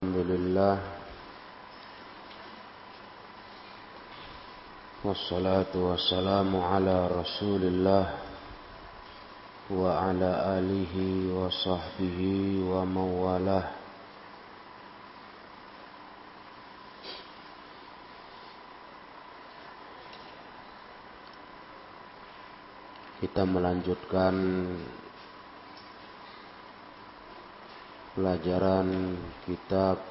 الحمد لله والصلاة والسلام على رسول الله وعلى آله وصحبه ومن والاه Kita melanjutkan pelajaran kitab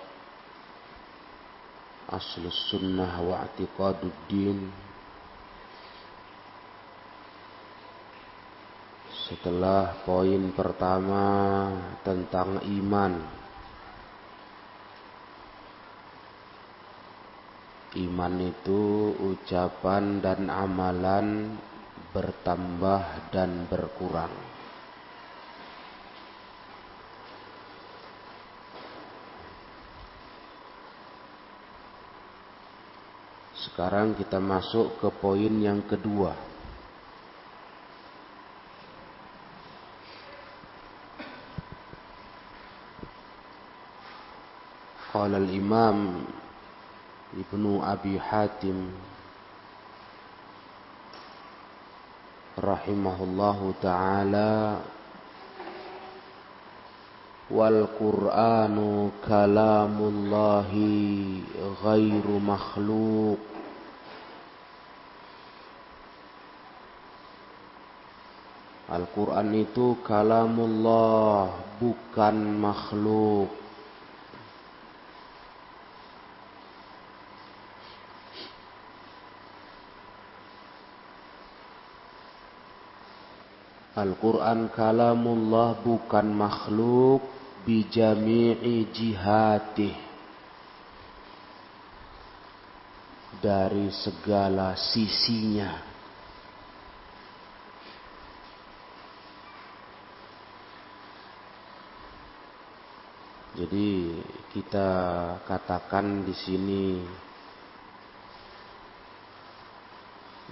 Aslus Sunnah wa Atiqaduddin setelah poin pertama tentang iman. Iman itu ucapan dan amalan bertambah dan berkurang Sekarang kita masuk ke poin yang kedua. Qala al-Imam Ibnu Abi Hatim rahimahullahu taala wal Qur'anu kalamullahi ghairu makhluq Al-Quran itu kalamullah bukan makhluk. Al-Quran kalamullah bukan makhluk bijami'i jihatih. Dari segala sisinya. Jadi kita katakan di sini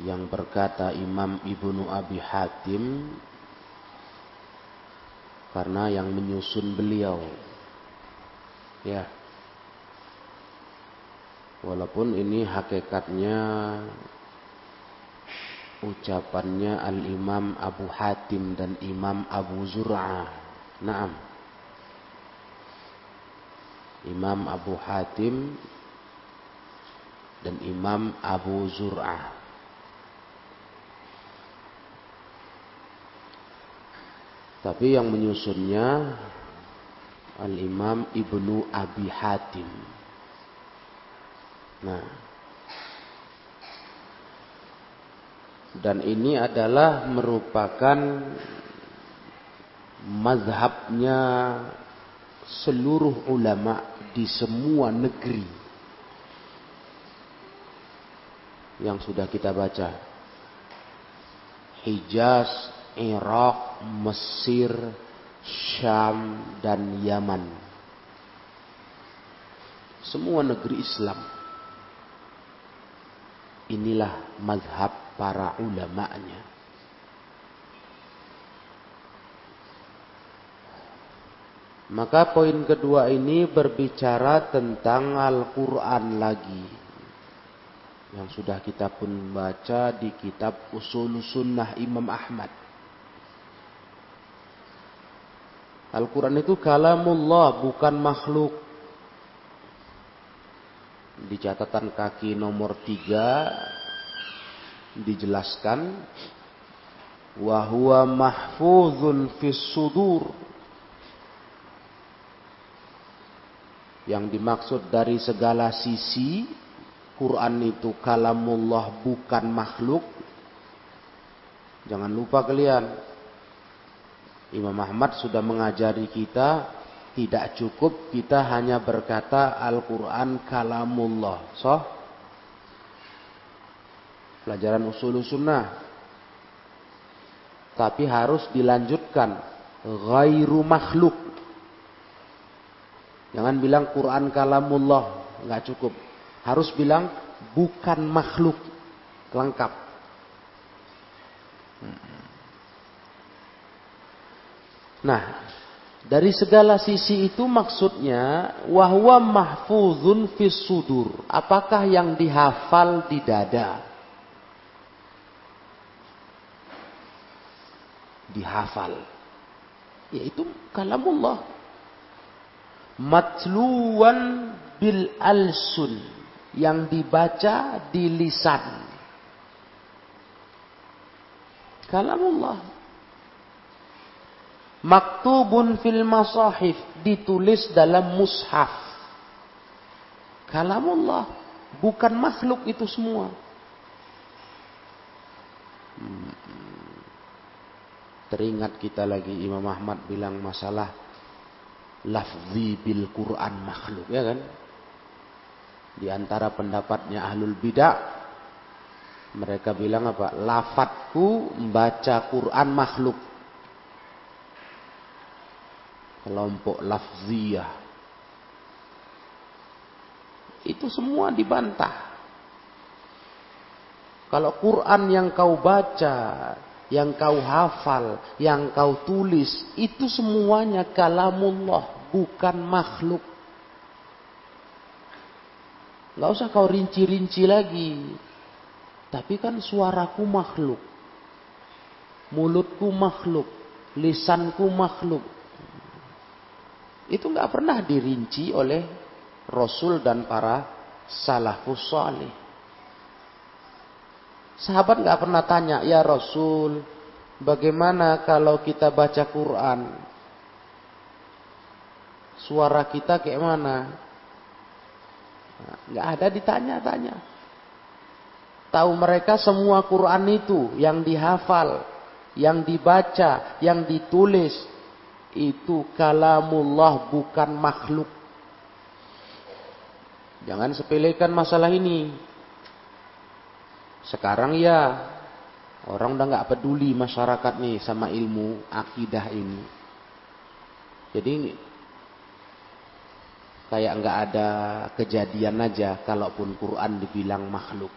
yang berkata Imam Ibnu Abi Hatim karena yang menyusun beliau. Ya. Walaupun ini hakikatnya ucapannya Al Imam Abu Hatim dan Imam Abu Zur'ah. Naam Imam Abu Hatim dan Imam Abu Zur'ah. Tapi yang menyusunnya Al-Imam Ibnu Abi Hatim. Nah. Dan ini adalah merupakan mazhabnya seluruh ulama di semua negeri yang sudah kita baca. Hijaz, Irak, Mesir, Syam, dan Yaman. Semua negeri Islam. Inilah mazhab para ulama'nya. Maka poin kedua ini berbicara tentang Al-Quran lagi. Yang sudah kita pun baca di kitab Usul Sunnah Imam Ahmad. Al-Quran itu kalamullah bukan makhluk. Di catatan kaki nomor tiga dijelaskan. Wahuwa mahfuzun fis sudur Yang dimaksud dari segala sisi Quran itu kalamullah bukan makhluk. Jangan lupa kalian. Imam Ahmad sudah mengajari kita tidak cukup kita hanya berkata Al-Quran kalamullah. So, pelajaran usul sunnah. Tapi harus dilanjutkan. Ghairu makhluk. Jangan bilang Quran kalamullah, nggak cukup. Harus bilang bukan makhluk, lengkap. Nah, Dari segala sisi itu maksudnya wahwa mahfuzun fis sudur. Apakah yang dihafal di dada? Dihafal. Yaitu kalamullah. Matluwan bil alsun. Yang dibaca di lisan. Kalamullah maktubun fil masahif ditulis dalam mushaf kalamullah bukan makhluk itu semua hmm. teringat kita lagi Imam Ahmad bilang masalah lafzi bil Quran makhluk ya kan di antara pendapatnya ahlul bidah mereka bilang apa lafadku membaca Quran makhluk kelompok lafziyah. Itu semua dibantah. Kalau Quran yang kau baca, yang kau hafal, yang kau tulis, itu semuanya kalamullah, bukan makhluk. Gak usah kau rinci-rinci lagi. Tapi kan suaraku makhluk. Mulutku makhluk. Lisanku makhluk. Itu nggak pernah dirinci oleh Rasul dan para salafus salih. Sahabat nggak pernah tanya, ya Rasul, bagaimana kalau kita baca Quran? Suara kita kayak mana? Nggak ada ditanya-tanya. Tahu mereka semua Quran itu yang dihafal, yang dibaca, yang ditulis, itu kalamullah bukan makhluk. Jangan sepelekan masalah ini. Sekarang ya orang udah nggak peduli masyarakat nih sama ilmu akidah ini. Jadi kayak nggak ada kejadian aja kalaupun Quran dibilang makhluk.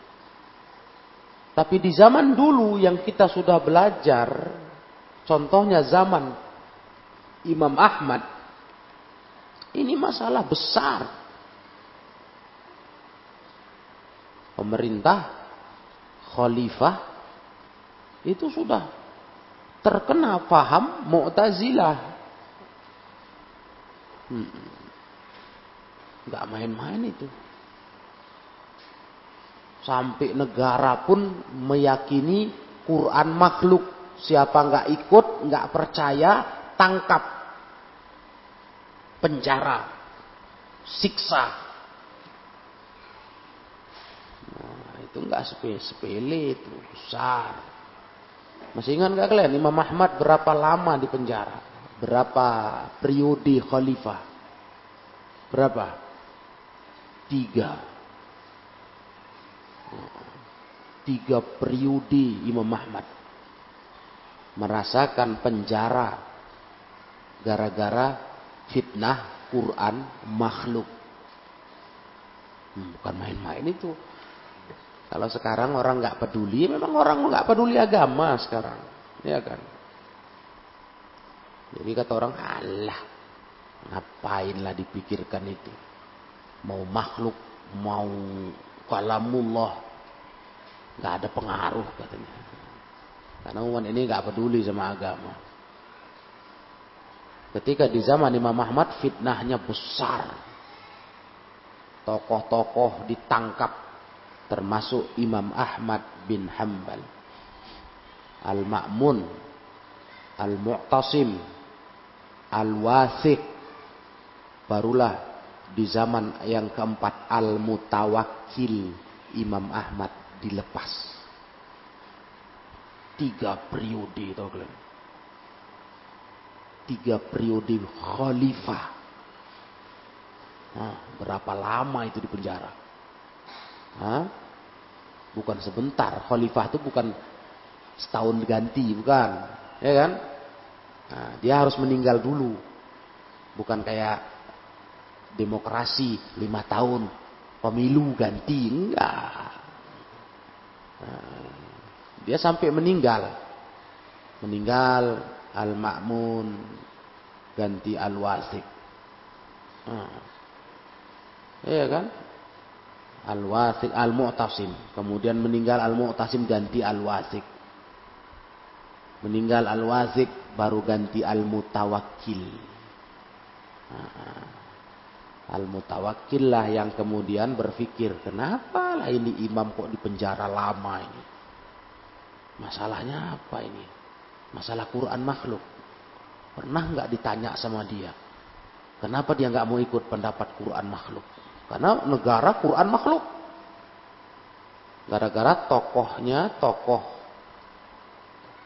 Tapi di zaman dulu yang kita sudah belajar, contohnya zaman Imam Ahmad. Ini masalah besar. Pemerintah, khalifah, itu sudah terkena paham Mu'tazilah. Hmm. Gak main-main itu. Sampai negara pun meyakini Quran makhluk. Siapa nggak ikut, nggak percaya, tangkap, penjara, siksa. Nah, itu enggak sepele, itu besar. Masih ingat nggak kalian Imam Ahmad berapa lama di penjara? Berapa periode khalifah? Berapa? Tiga. Tiga periode Imam Ahmad. Merasakan penjara gara-gara fitnah Quran makhluk. Hmm, bukan main-main itu. Kalau sekarang orang nggak peduli, memang orang nggak peduli agama sekarang, ya kan? Jadi kata orang, Allah, ngapainlah dipikirkan itu? Mau makhluk, mau kalamullah, nggak ada pengaruh katanya. Karena umat ini nggak peduli sama agama. Ketika di zaman Imam Ahmad fitnahnya besar. Tokoh-tokoh ditangkap termasuk Imam Ahmad bin Hambal. Al-Ma'mun, Al-Mu'tasim, Al-Wathiq. Barulah di zaman yang keempat Al-Mutawakkil Imam Ahmad dilepas. Tiga periode itu tiga periode khalifah. Nah, berapa lama itu di penjara? Hah? Bukan sebentar. Khalifah itu bukan setahun ganti, bukan. Ya kan? Nah, dia harus meninggal dulu. Bukan kayak demokrasi lima tahun pemilu ganti enggak. Nah, dia sampai meninggal. Meninggal Al-Ma'mun ganti al-wasik. Nah. Iya kan? Al-wasik, al-mu'tasim. Kemudian meninggal al-mu'tasim ganti al-wasik. Meninggal al-wasik baru ganti al-mutawakkil. Nah. Al-mutawakkil lah yang kemudian berpikir, kenapa lah ini imam kok di penjara lama ini? Masalahnya apa ini? Masalah Quran makhluk. Pernah nggak ditanya sama dia? Kenapa dia nggak mau ikut pendapat Quran makhluk? Karena negara Quran makhluk. Gara-gara tokohnya, tokoh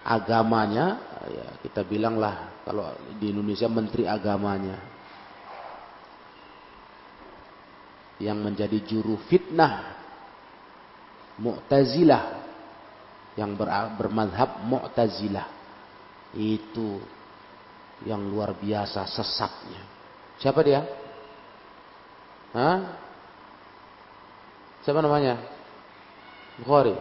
agamanya, ya kita bilanglah kalau di Indonesia menteri agamanya yang menjadi juru fitnah Mu'tazilah yang ber, bermadhab Mu'tazilah itu yang luar biasa sesatnya. Siapa dia? Hah? Siapa namanya? Bukhari.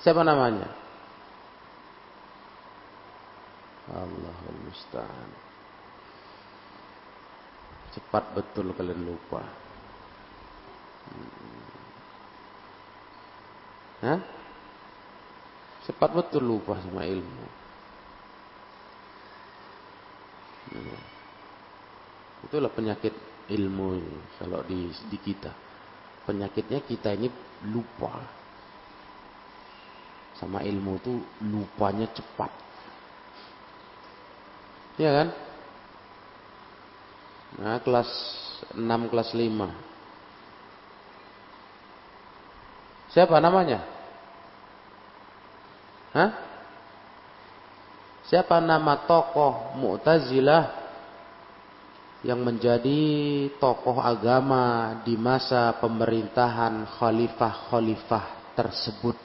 Siapa namanya? Allahul musta'an. Cepat betul kalian lupa. Hmm. Hah? Cepat betul lupa sama ilmu. Hmm. Itulah penyakit ilmu kalau di, di kita. Penyakitnya kita ini lupa. Sama ilmu itu lupanya cepat. Iya kan? Nah, kelas 6, kelas 5. Siapa namanya? Hah? Siapa nama tokoh Mu'tazilah yang menjadi tokoh agama di masa pemerintahan khalifah-khalifah tersebut?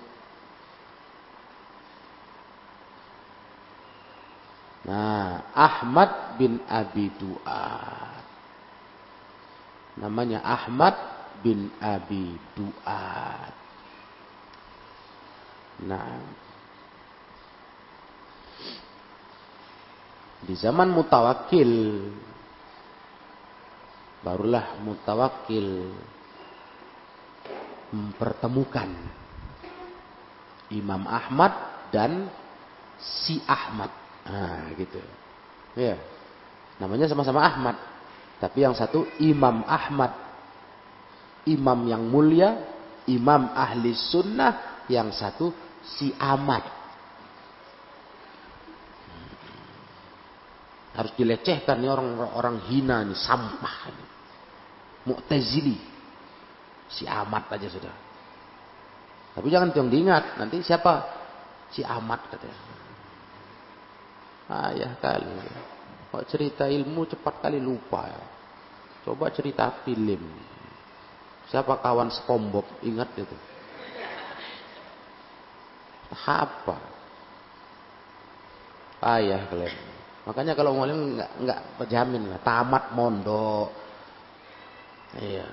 Nah, Ahmad bin Abi Du'ad. Namanya Ahmad bin Abi Du'ad. Nah, di zaman mutawakil barulah mutawakil mempertemukan Imam Ahmad dan si Ahmad Nah, gitu. Ya. Namanya sama-sama Ahmad. Tapi yang satu Imam Ahmad. Imam yang mulia, imam ahli sunnah, yang satu si Ahmad. Harus dilecehkan nih orang-orang hina nih, sampah nih. Mu'tazili. Si Ahmad aja sudah. Tapi jangan yang diingat, nanti siapa? Si Ahmad katanya. Ayah kali. Kok cerita ilmu cepat kali lupa ya. Coba cerita film. Siapa kawan SpongeBob? Ingat itu. Apa? Ayah kalian. Makanya kalau ngomongin nggak nggak berjamin lah. Tamat mondok. Iya.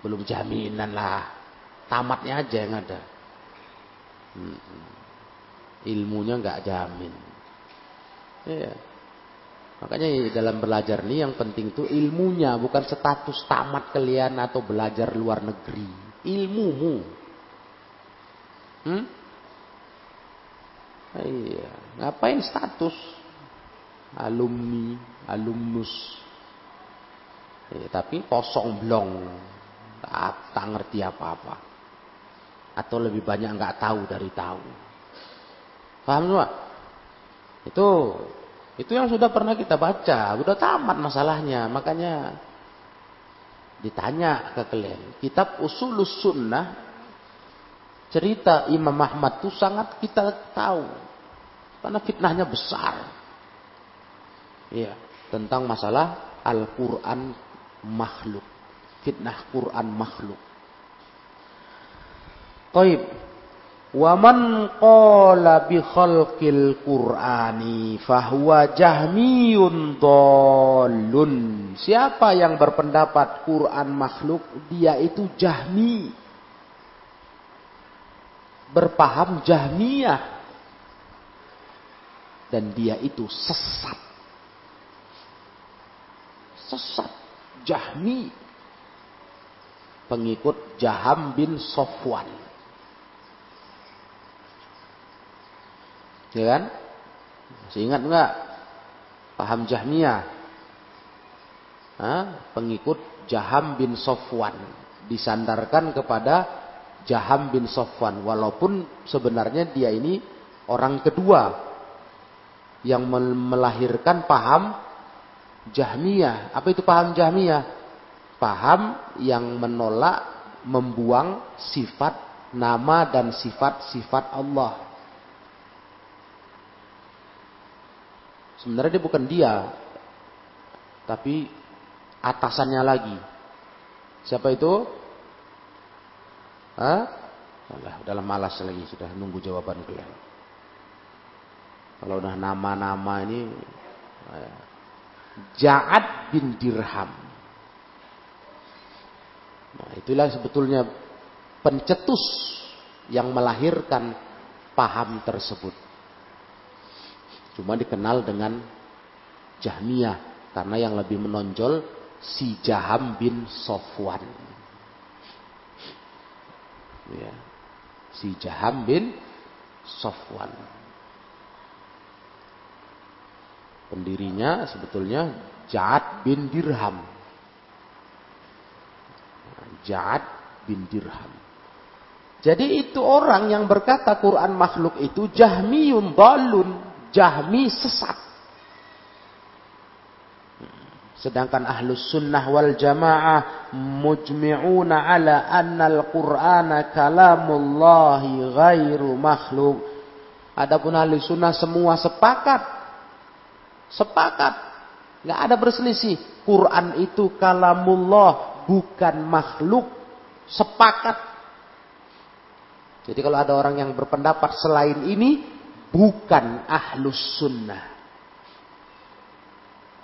Belum jaminan lah. Tamatnya aja yang ada. Hmm. Ilmunya nggak jamin. Iya. Makanya dalam belajar nih yang penting itu ilmunya, bukan status tamat kalian atau belajar luar negeri. Ilmumu. Hmm? Iya, ngapain status? Alumni, alumnus. Iya, tapi kosong blong. Tak, tak ngerti apa-apa. Atau lebih banyak nggak tahu dari tahu. Paham semua? Itu itu yang sudah pernah kita baca, sudah tamat masalahnya. Makanya ditanya ke kalian, kitab Usulus Sunnah cerita Imam Ahmad itu sangat kita tahu. Karena fitnahnya besar. Iya, tentang masalah Al-Qur'an makhluk. Fitnah Quran makhluk. Taib. Wa man qala bi khalqil Qur'ani fahuwa jahmiyun. Siapa yang berpendapat Quran makhluk, dia itu jahmi. Berpaham jahmiyah. Dan dia itu sesat. Sesat. Jahmi. Pengikut Jaham bin Sofwan. Ya kan? Masih ingat enggak? Paham Jahmiyah? Pengikut Jaham bin Sofwan. Disandarkan kepada Jaham bin Sofwan. Walaupun sebenarnya dia ini orang kedua. Yang melahirkan paham Jahmiyah. Apa itu paham Jahmiyah? Paham yang menolak, membuang sifat nama dan sifat-sifat Allah. Sebenarnya dia bukan dia, tapi atasannya lagi. Siapa itu? Hah? Alah, udah malas lagi sudah nunggu jawaban kalian. Kalau udah nama-nama ini ya. Ja'ad bin Dirham. Nah, itulah sebetulnya pencetus yang melahirkan paham tersebut. Cuma dikenal dengan Jahmiyah karena yang lebih menonjol si Jaham bin Sofwan. Ya. Si Jaham bin Sofwan. Pendirinya sebetulnya Ja'ad bin Dirham. Ja'ad bin Dirham. Jadi itu orang yang berkata Quran makhluk itu jahmiyun balun. Jahmi sesat. Sedangkan ahlus sunnah wal jamaah mujmi'una ala anna al-Qur'ana kalamullahi ghairu makhluk. Adapun ahli sunnah semua sepakat. Sepakat. Nggak ada berselisih. Quran itu kalamullah bukan makhluk. Sepakat. Jadi kalau ada orang yang berpendapat selain ini, bukan ahlus sunnah.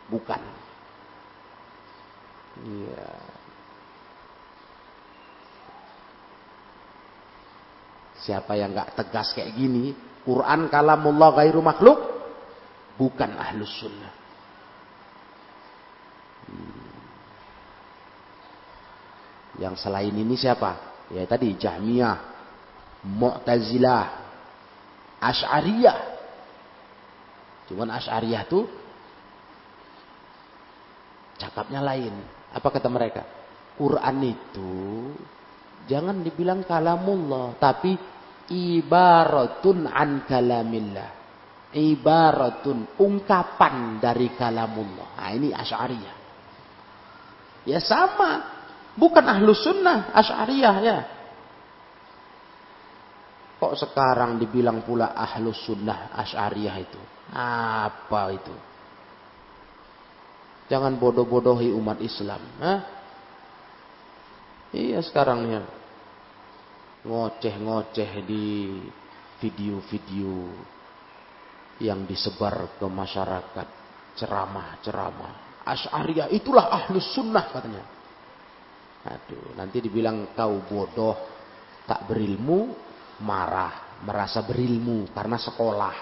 Bukan. Iya. Siapa yang nggak tegas kayak gini, Quran kalamullah gairu makhluk, bukan ahlus sunnah. Hmm. Yang selain ini siapa? Ya tadi Jahmiyah, Mu'tazilah, Ash'ariyah. Cuman Ash'ariyah tuh cakapnya lain. Apa kata mereka? Quran itu jangan dibilang kalamullah, tapi ibaratun an kalamillah. Ibaratun ungkapan dari kalamullah. Nah, ini Ash'ariyah. Ya sama. Bukan ahlu sunnah Ash'ariyah ya. Kok sekarang dibilang pula ahlus sunnah asyariah itu? Apa itu? Jangan bodoh-bodohi umat Islam. Hah? Iya sekarang ya. Ngoceh-ngoceh di video-video yang disebar ke masyarakat. Ceramah-ceramah. Asyariah itulah ahlus sunnah katanya. Aduh, nanti dibilang kau bodoh, tak berilmu, marah, merasa berilmu karena sekolah.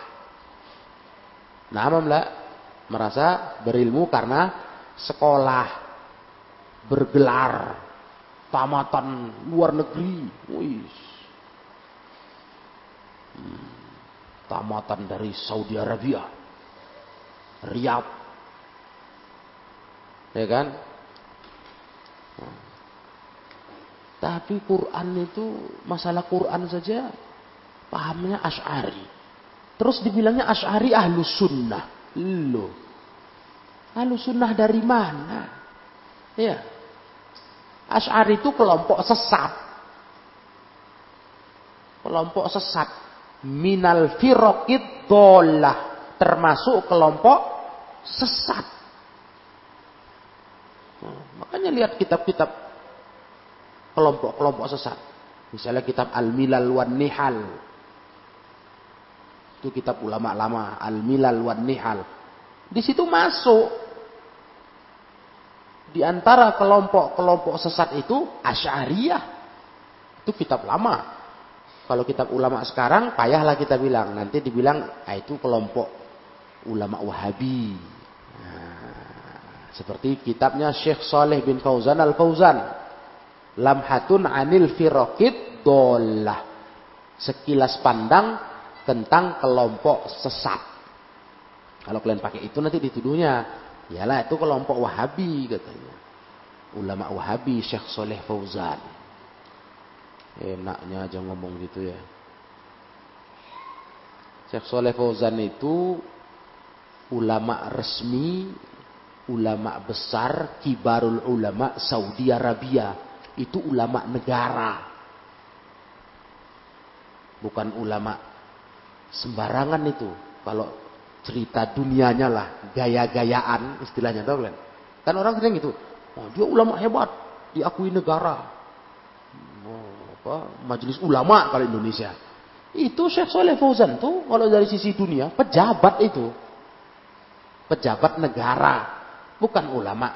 Nah, mbak, merasa berilmu karena sekolah, bergelar, tamatan luar negeri, hmm, tamatan dari Saudi Arabia, Riyadh, ya kan? Tapi Quran itu masalah Quran saja pahamnya Ash'ari. Terus dibilangnya Ash'ari ahlu sunnah. Loh. Ahlu sunnah dari mana? Ya. Ash'ari itu kelompok sesat. Kelompok sesat. Minal firokid dolah. Termasuk kelompok sesat. Nah, makanya lihat kitab-kitab kelompok-kelompok sesat. Misalnya kitab Al-Milal wan Nihal Itu kitab ulama lama, Al-Milal wan Nihal. Di situ masuk di antara kelompok-kelompok sesat itu Asy'ariyah. Itu kitab lama. Kalau kitab ulama sekarang payahlah kita bilang, nanti dibilang ah, itu kelompok ulama Wahabi. Nah, seperti kitabnya Syekh Saleh bin Fauzan Al-Fauzan. Lamhatun anil firaqid dolah. Sekilas pandang tentang kelompok sesat. Kalau kalian pakai itu nanti dituduhnya, yalah itu kelompok Wahabi katanya. Ulama Wahabi Syekh Soleh Fauzan. Enaknya aja ngomong gitu ya. Syekh Soleh Fauzan itu ulama resmi, ulama besar, kibarul ulama Saudi Arabia. Itu ulama negara. Bukan ulama sembarangan itu. Kalau cerita dunianya lah, gaya-gayaan istilahnya tahu kan? Kan orang sering itu, oh, dia ulama hebat, diakui negara. Oh, apa? Majelis ulama kalau Indonesia. Itu Syekh Soleh Fauzan tuh kalau dari sisi dunia pejabat itu. Pejabat negara, bukan ulama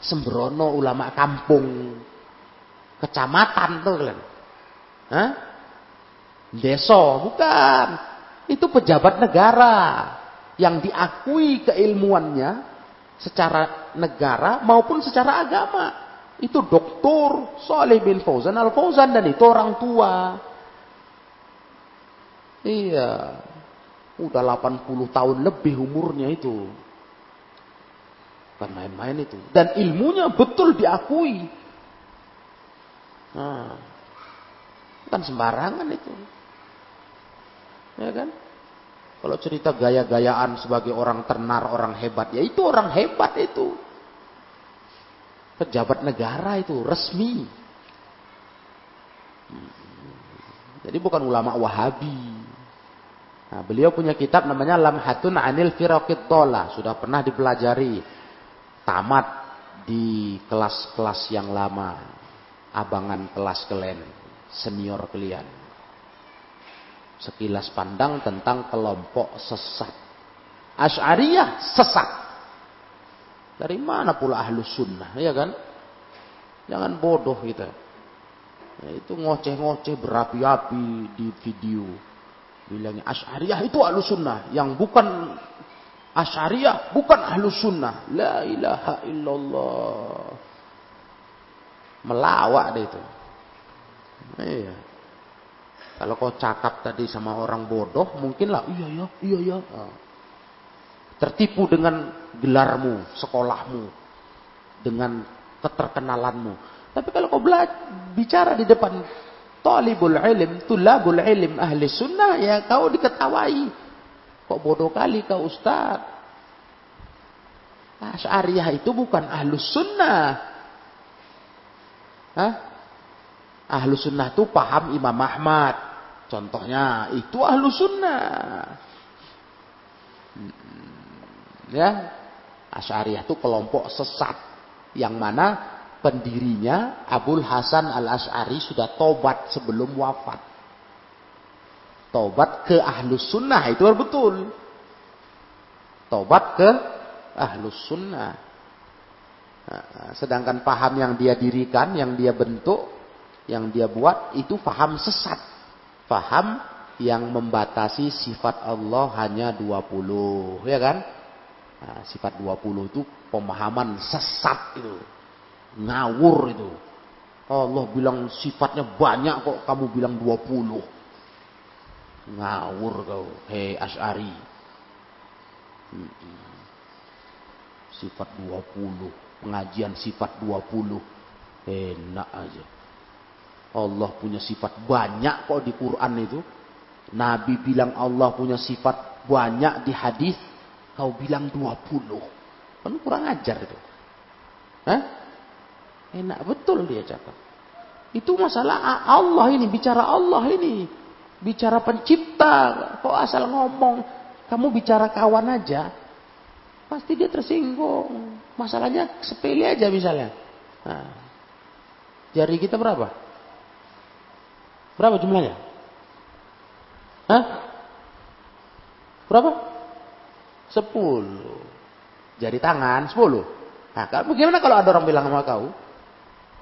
sembrono, ulama kampung, kecamatan tuh kalian. Hah? Bukan. Itu pejabat negara yang diakui keilmuannya secara negara maupun secara agama. Itu doktor Saleh bin Fauzan Al Fauzan dan itu orang tua. Iya. Udah 80 tahun lebih umurnya itu. Bukan main-main itu. Dan ilmunya betul diakui. Nah, kan sembarangan itu. Ya kan? Kalau cerita gaya-gayaan sebagai orang ternar, orang hebat, ya itu orang hebat itu. Pejabat negara itu, resmi. Jadi bukan ulama wahabi. Nah, beliau punya kitab namanya Lamhatun Anil Firaqid Tola. Sudah pernah dipelajari. Tamat di kelas-kelas yang lama. Abangan kelas kalian. Senior kalian sekilas pandang tentang kelompok sesat. Asy'ariyah sesat. Dari mana pula ahlus sunnah, ya kan? Jangan bodoh kita. Ya, itu ngoceh-ngoceh berapi-api di video. Bilangnya Asy'ariyah itu ahlus sunnah. Yang bukan Asy'ariyah bukan ahlus sunnah. La ilaha illallah. Melawak deh itu. Iya. Kalau kau cakap tadi sama orang bodoh, mungkinlah iya ya, iya ya. Tertipu dengan gelarmu, sekolahmu, dengan keterkenalanmu. Tapi kalau kau bicara di depan talibul ilm, tulabul ilm ahli sunnah, ya kau diketawai. Kok bodoh kali kau ustaz. Asy'ariyah itu bukan ahlus sunnah. Hah? Ahlu sunnah itu paham Imam Ahmad. Contohnya itu ahlu sunnah. Ya, Asy'ariyah itu kelompok sesat yang mana pendirinya Abul Hasan Al Asy'ari sudah tobat sebelum wafat. Tobat ke ahlus sunnah itu betul. Tobat ke ahlus sunnah. Nah, sedangkan paham yang dia dirikan, yang dia bentuk, yang dia buat itu faham sesat. Faham yang membatasi sifat Allah hanya 20. Ya kan? Nah, sifat 20 itu pemahaman sesat itu. Ngawur itu. Allah bilang sifatnya banyak kok kamu bilang 20. Ngawur kau. Hei Ash'ari. Sifat 20. Pengajian sifat 20. Enak aja. Allah punya sifat banyak kok di Quran itu. Nabi bilang Allah punya sifat banyak di hadis, kau bilang 20. Kan kurang ajar itu. Hah? Enak betul dia cakap. Itu masalah Allah ini, bicara Allah ini. Bicara pencipta. Kok asal ngomong, kamu bicara kawan aja, pasti dia tersinggung. Masalahnya sepele aja misalnya. Nah, jari kita berapa? Berapa jumlahnya? Hah? Berapa? Sepuluh. Jari tangan sepuluh. Nah, bagaimana kalau ada orang bilang sama kau?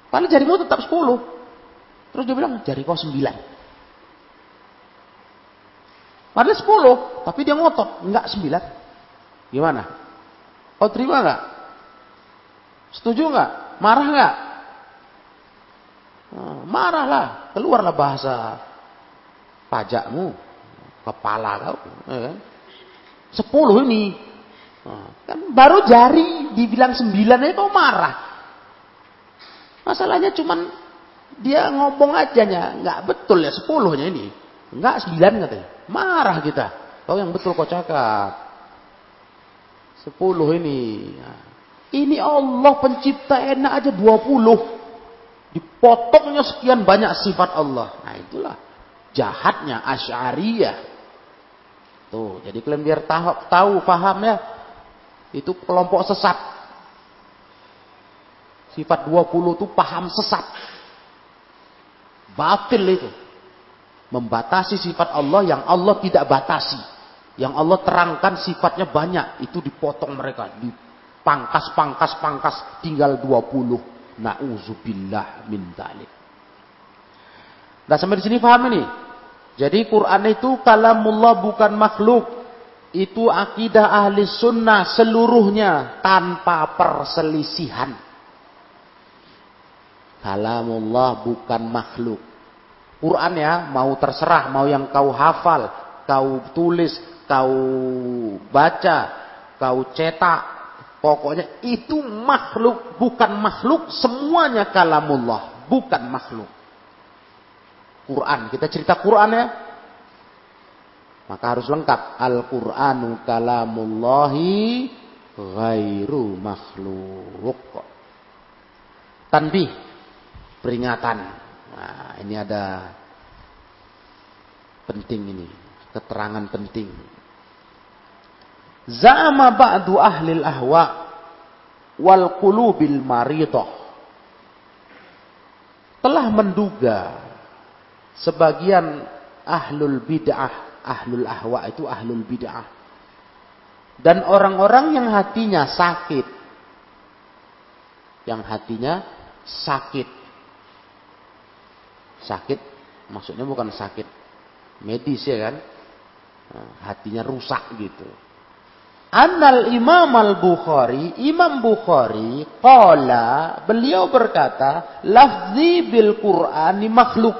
Paling jarimu tetap sepuluh. Terus dia bilang, jari kau sembilan. Padahal sepuluh. Tapi dia ngotot. Enggak sembilan. Gimana? Kau terima enggak? Setuju enggak? Marah enggak? Nah, marahlah. Keluarlah bahasa pajakmu. Kepala kau. Ya kan? Sepuluh ini. Nah, kan baru jari dibilang sembilan aja kau marah. Masalahnya cuman dia ngomong aja nya, nggak betul ya sepuluhnya ini, nggak sembilan katanya. Marah kita. Kau yang betul kau cakap. Sepuluh ini. Ini Allah pencipta enak aja dua puluh. Dipotongnya sekian banyak sifat Allah. Nah itulah jahatnya Asy'ariyah. Tuh, jadi kalian biar tahu, tahu paham ya. Itu kelompok sesat. Sifat 20 itu paham sesat. Batil itu. Membatasi sifat Allah yang Allah tidak batasi. Yang Allah terangkan sifatnya banyak. Itu dipotong mereka. Dipangkas, pangkas, pangkas. Tinggal 20. Na'udzubillah min dalik. Nah sampai di sini paham ini. Jadi Quran itu kalamullah bukan makhluk. Itu akidah ahli sunnah seluruhnya tanpa perselisihan. Kalamullah bukan makhluk. Quran ya, mau terserah, mau yang kau hafal, kau tulis, kau baca, kau cetak, pokoknya itu makhluk, bukan makhluk, semuanya kalamullah, bukan makhluk. Quran, kita cerita Quran ya. Maka harus lengkap. Al-Quranu kalamullahi ghairu makhluk. Tanbih, peringatan. Nah, ini ada penting ini, keterangan penting. Za'ama ba'du ahlil ahwa wal qulubil maridah. Telah menduga sebagian ahlul bid'ah, ahlul ahwa itu ahlul bid'ah. Dan orang-orang yang hatinya sakit. Yang hatinya sakit sakit maksudnya bukan sakit medis ya kan hatinya rusak gitu Annal Imam Al-Bukhari, Imam Bukhari, qala, beliau berkata, lafzi bil Qur'ani makhluk.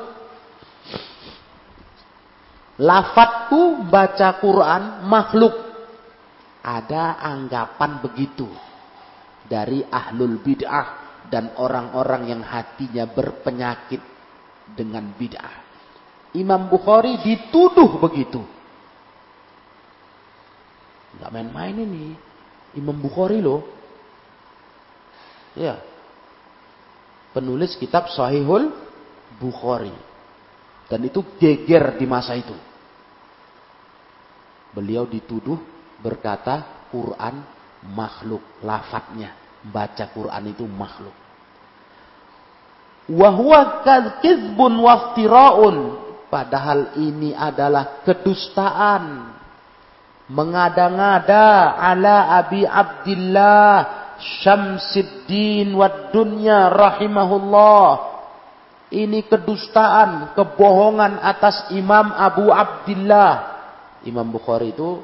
Lafatku baca Quran makhluk. Ada anggapan begitu dari ahlul bid'ah dan orang-orang yang hatinya berpenyakit dengan bid'ah. Imam Bukhari dituduh begitu. Enggak main-main ini. Imam Bukhari loh. Ya. Penulis kitab Sahihul Bukhari. Dan itu geger di masa itu. Beliau dituduh berkata Quran makhluk. Lafadznya. Baca Quran itu makhluk. Wahwa kizbun waftiraun. Padahal ini adalah kedustaan. Mengada-ngada ala Abi Abdillah Syamsiddin wad dunya rahimahullah. Ini kedustaan, kebohongan atas Imam Abu Abdillah. Imam Bukhari itu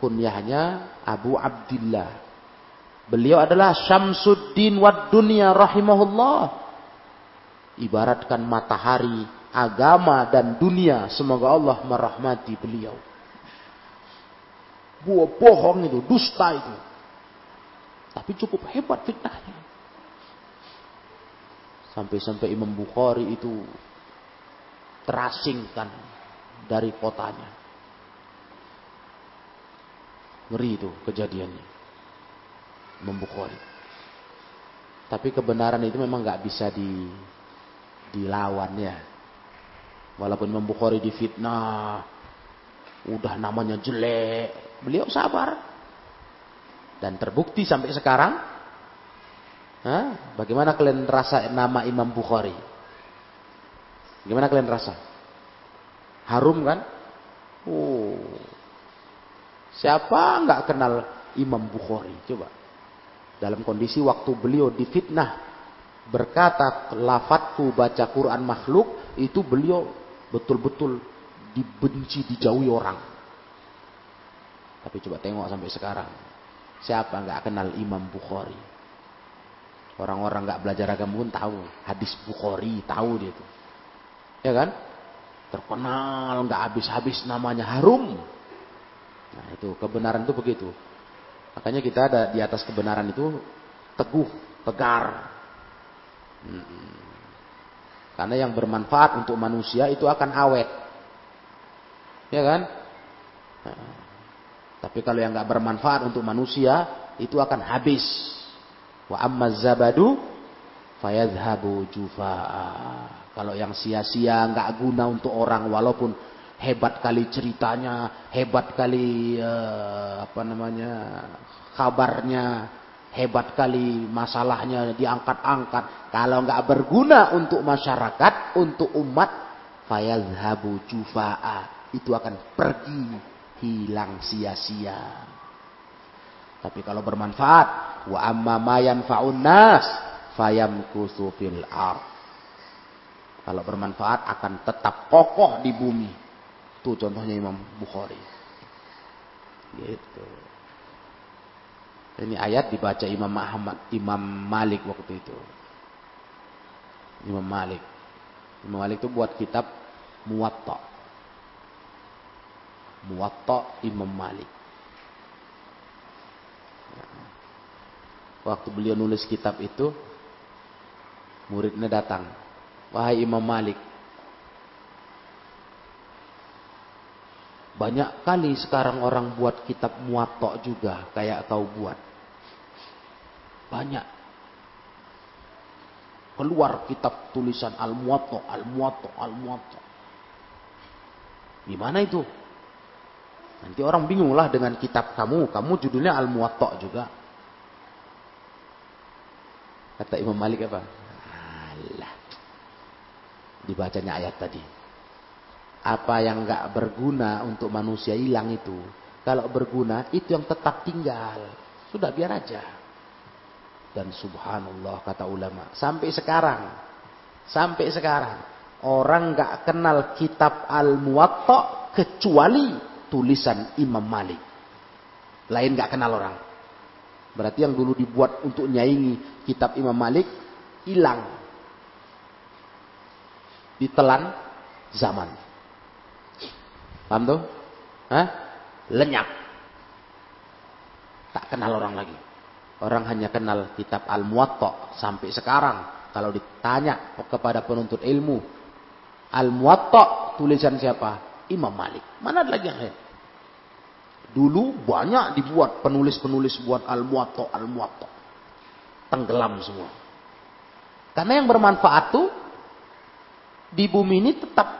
kunyahnya Abu Abdillah. Beliau adalah Syamsuddin wad dunya rahimahullah ibaratkan matahari, agama dan dunia. Semoga Allah merahmati beliau. Buah bohong itu, dusta itu. Tapi cukup hebat fitnahnya. Sampai-sampai Imam Bukhari itu terasingkan dari kotanya. Ngeri itu kejadiannya. Imam Bukhari. Tapi kebenaran itu memang nggak bisa di dilawan ya. Walaupun Imam Bukhari difitnah, udah namanya jelek, beliau sabar. Dan terbukti sampai sekarang. Hah? Bagaimana kalian rasa nama Imam Bukhari? Gimana kalian rasa? Harum kan? Oh. Siapa nggak kenal Imam Bukhari? Coba. Dalam kondisi waktu beliau difitnah berkata lafadku baca Quran makhluk itu beliau betul-betul dibenci dijauhi orang. Tapi coba tengok sampai sekarang. Siapa nggak kenal Imam Bukhari? Orang-orang nggak belajar agama pun tahu. Hadis Bukhari tahu dia itu. Ya kan? Terkenal nggak habis-habis namanya harum. Nah itu kebenaran itu begitu. Makanya kita ada di atas kebenaran itu teguh, tegar. Hmm. Karena yang bermanfaat untuk manusia itu akan awet. Ya kan? Nah. Tapi kalau yang nggak bermanfaat untuk manusia itu akan habis. Wa amma zabadu fayadhabu jufaa. Kalau yang sia-sia nggak guna untuk orang walaupun hebat kali ceritanya, hebat kali uh, apa namanya kabarnya, hebat kali masalahnya diangkat-angkat. Kalau nggak berguna untuk masyarakat, untuk umat, fayadhabu jufaa. Itu akan pergi, hilang sia-sia. Tapi kalau bermanfaat, wa amma ma yanfa'un nas fayamkusu fil ard. Kalau bermanfaat akan tetap kokoh di bumi. Itu contohnya Imam Bukhari. Gitu. Ini ayat dibaca Imam Muhammad, Imam Malik waktu itu. Imam Malik. Imam Malik itu buat kitab Muwatta. Muwatta Imam Malik. Waktu beliau nulis kitab itu, muridnya datang. Wahai Imam Malik, Banyak kali sekarang orang buat kitab muatok juga kayak kau buat. Banyak. Keluar kitab tulisan Al-Muwatta, Al-Muwatta, Al-Muwatta. Gimana itu? Nanti orang bingung lah dengan kitab kamu. Kamu judulnya Al-Muwatta juga. Kata Imam Malik apa? Allah. Dibacanya ayat tadi apa yang nggak berguna untuk manusia hilang itu. Kalau berguna itu yang tetap tinggal. Sudah biar aja. Dan subhanallah kata ulama. Sampai sekarang. Sampai sekarang. Orang nggak kenal kitab Al-Muwatta kecuali tulisan Imam Malik. Lain nggak kenal orang. Berarti yang dulu dibuat untuk nyaingi kitab Imam Malik hilang. Ditelan zaman. Paham tuh? Hah? Lenyap. Tak kenal orang lagi. Orang hanya kenal kitab Al-Muwatta sampai sekarang. Kalau ditanya kepada penuntut ilmu, Al-Muwatta tulisan siapa? Imam Malik. Mana ada lagi yang lain? Dulu banyak dibuat penulis-penulis buat Al-Muwatta, Al-Muwatta. Tenggelam semua. Karena yang bermanfaat tuh di bumi ini tetap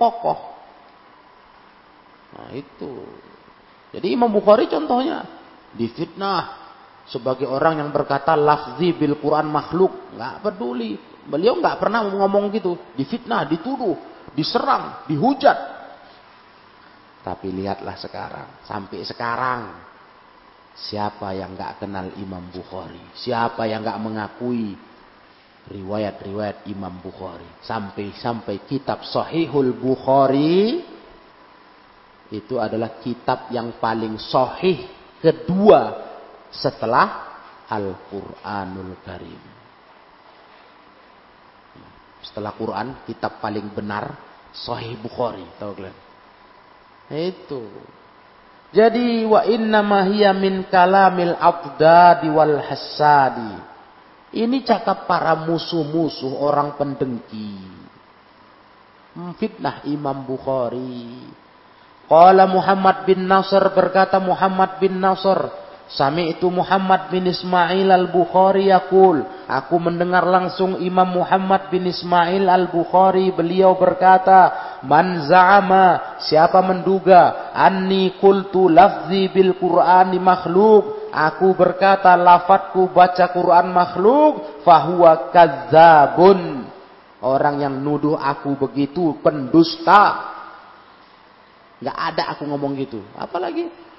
kokoh. Nah itu. Jadi Imam Bukhari contohnya difitnah sebagai orang yang berkata lafzi bil Quran makhluk, nggak peduli. Beliau nggak pernah ngomong gitu, difitnah, dituduh, diserang, dihujat. Tapi lihatlah sekarang, sampai sekarang siapa yang nggak kenal Imam Bukhari, siapa yang nggak mengakui riwayat-riwayat Imam Bukhari, sampai sampai kitab Sahihul Bukhari itu adalah kitab yang paling sahih kedua setelah Al-Quranul Karim. Setelah Quran, kitab paling benar Sahih Bukhari, tahu kalian? Itu. Jadi wa inna hiya min kalamil abdadi wal hasadi. Ini cakap para musuh-musuh orang pendengki. Fitnah Imam Bukhari. Qala Muhammad bin Nasr berkata Muhammad bin Nasr, Sami itu Muhammad bin Ismail al-Bukhari yakul. Aku mendengar langsung Imam Muhammad bin Ismail al-Bukhari. Beliau berkata, Man za'ama, siapa menduga, Anni kultu lafzi bil Qur'ani makhluk. Aku berkata, lafadku baca Quran makhluk. Fahuwa kadzabun. Orang yang nuduh aku begitu pendusta. Nggak ada aku ngomong gitu. Apalagi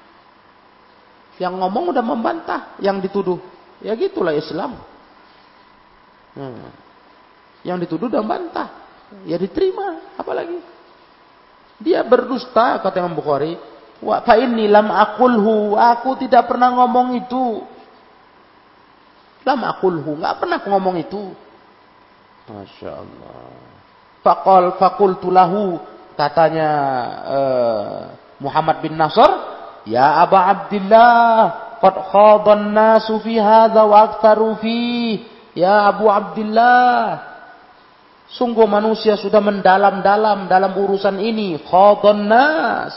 yang ngomong udah membantah yang dituduh. Ya gitulah Islam. Hmm. Yang dituduh udah membantah. Ya diterima. Apalagi. Dia berdusta kata Imam Bukhari. Wa fa inni lam aqulhu. Aku tidak pernah ngomong itu. Lam aqulhu. Nggak pernah aku ngomong itu. Masya Allah. Fakol fakultu lahu. Katanya uh, Muhammad bin Nasr. Ya Aba Abdullah, qad khadan nasu fi hadha wa aktharu fi. Ya Abu Abdullah, sungguh manusia sudah mendalam-dalam dalam urusan ini. Khadan nas.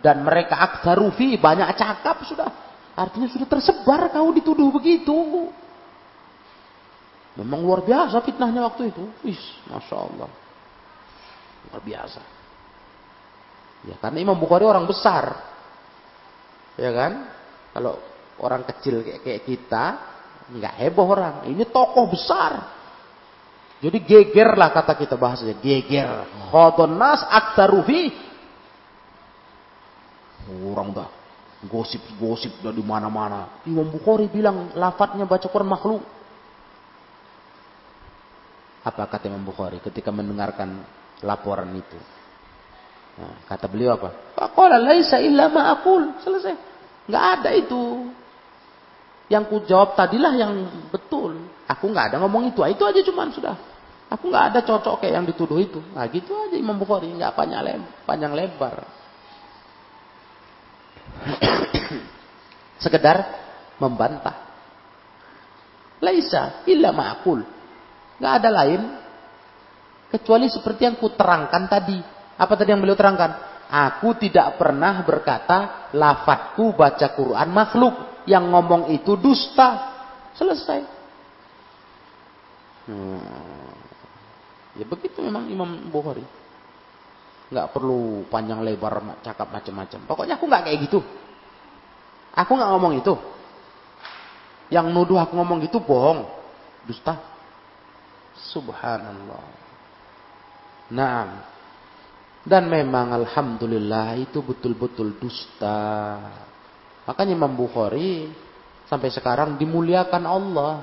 Dan mereka aktharu fi, banyak cakap sudah. Artinya sudah tersebar kau dituduh begitu. Memang luar biasa fitnahnya waktu itu. Wis, Masya Allah. Luar biasa. Ya, karena Imam Bukhari orang besar ya kan? Kalau orang kecil kayak, kayak kita, nggak heboh orang. Ini tokoh besar. Jadi geger lah kata kita bahasanya, geger. Khodon nas aktarufi. Orang dah gosip-gosip dari mana-mana. Imam Bukhari bilang lafadznya baca Quran makhluk. Apa kata Imam Bukhari ketika mendengarkan laporan itu? Nah, kata beliau apa? Faqala laisa illa ma aqul. Selesai. Enggak ada itu. Yang ku jawab tadilah yang betul. Aku nggak ada ngomong itu. Itu aja cuman sudah. Aku nggak ada cocok kayak yang dituduh itu. Nah gitu aja Imam Bukhari. Nggak panjang, lem panjang lebar. Sekedar membantah. Laisa illa ma'akul. Nggak ada lain. Kecuali seperti yang ku terangkan tadi. Apa tadi yang beliau terangkan? Aku tidak pernah berkata lafadku baca Quran makhluk. Yang ngomong itu dusta. Selesai. Hmm. Ya begitu memang Imam Bukhari. Nggak perlu panjang lebar cakap macam-macam. Pokoknya aku nggak kayak gitu. Aku nggak ngomong itu. Yang nuduh aku ngomong gitu bohong. Dusta. Subhanallah. Nah, dan memang alhamdulillah itu betul-betul dusta. Makanya Imam Bukhari sampai sekarang dimuliakan Allah.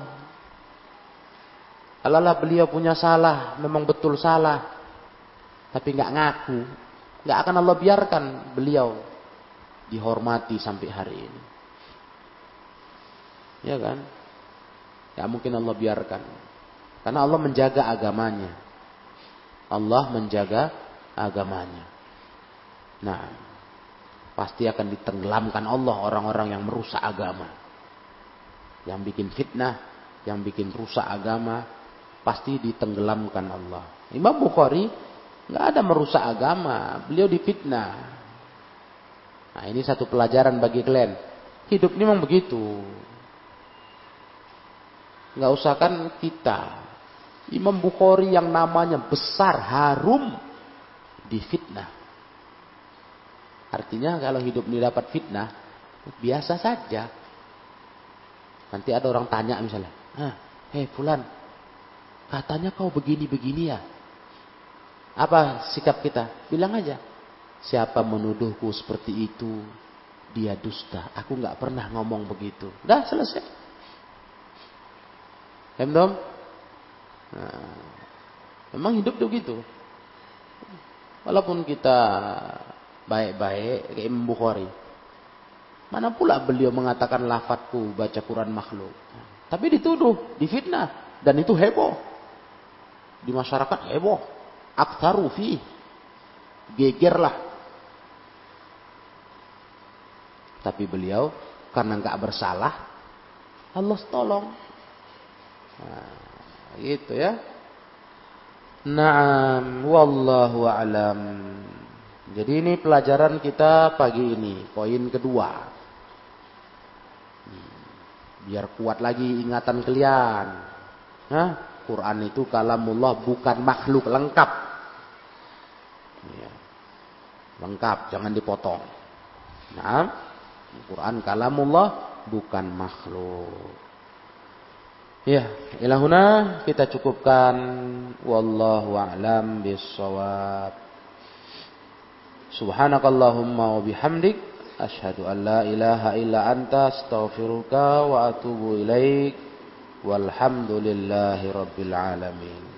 Alalah beliau punya salah, memang betul salah. Tapi nggak ngaku. nggak akan Allah biarkan beliau dihormati sampai hari ini. Ya kan? Gak mungkin Allah biarkan. Karena Allah menjaga agamanya. Allah menjaga agamanya. Nah, pasti akan ditenggelamkan Allah orang-orang yang merusak agama. Yang bikin fitnah, yang bikin rusak agama, pasti ditenggelamkan Allah. Imam Bukhari nggak ada merusak agama, beliau difitnah. Nah, ini satu pelajaran bagi kalian. Hidup ini memang begitu. Nggak usah kan kita. Imam Bukhari yang namanya besar, harum, difitnah. Artinya kalau hidup ini dapat fitnah, biasa saja. Nanti ada orang tanya misalnya, ah, hei fulan, katanya kau begini-begini ya. Apa sikap kita? Bilang aja, siapa menuduhku seperti itu, dia dusta. Aku nggak pernah ngomong begitu. Dah selesai. Emdom? Nah, memang hidup begitu. Walaupun kita baik-baik kayak Imam Bukhari. Mana pula beliau mengatakan lafadku baca Quran makhluk. Tapi dituduh, difitnah. Dan itu heboh. Di masyarakat heboh. Aktaru fi. Gegerlah. Tapi beliau karena nggak bersalah, Allah tolong. Nah, gitu ya. Naam, wallahu alam. Jadi ini pelajaran kita pagi ini, poin kedua. Biar kuat lagi ingatan kalian. Hah? Quran itu kalamullah bukan makhluk lengkap. Ya. Lengkap, jangan dipotong. Nah, Quran kalamullah bukan makhluk. Ya, ilahuna kita cukupkan. Wallahu a'lam bissawab. Subhanakallahumma wa bihamdik asyhadu an la ilaha illa anta astaghfiruka wa atubu ilaik. Walhamdulillahi alamin